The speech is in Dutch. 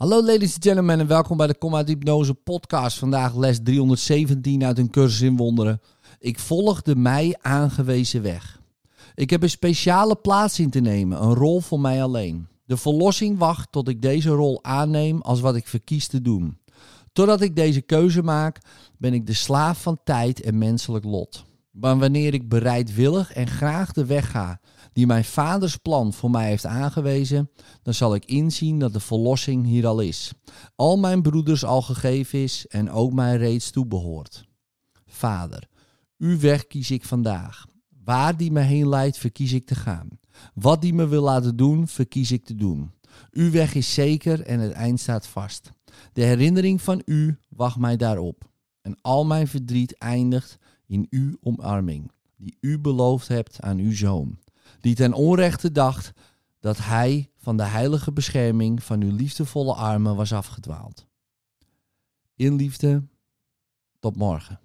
Hallo ladies and gentlemen en welkom bij de uit Hypnose podcast. Vandaag les 317 uit een cursus in wonderen. Ik volg de mij aangewezen weg. Ik heb een speciale plaats in te nemen, een rol voor mij alleen. De verlossing wacht tot ik deze rol aanneem als wat ik verkies te doen. Totdat ik deze keuze maak, ben ik de slaaf van tijd en menselijk lot. Maar wanneer ik bereidwillig en graag de weg ga die mijn vaders plan voor mij heeft aangewezen, dan zal ik inzien dat de verlossing hier al is. Al mijn broeders al gegeven is en ook mij reeds toebehoort. Vader, uw weg kies ik vandaag. Waar die me heen leidt, verkies ik te gaan. Wat die me wil laten doen, verkies ik te doen. Uw weg is zeker en het eind staat vast. De herinnering van u wacht mij daarop. En al mijn verdriet eindigt in uw omarming, die u beloofd hebt aan uw zoon, die ten onrechte dacht dat hij van de heilige bescherming van uw liefdevolle armen was afgedwaald. In liefde, tot morgen.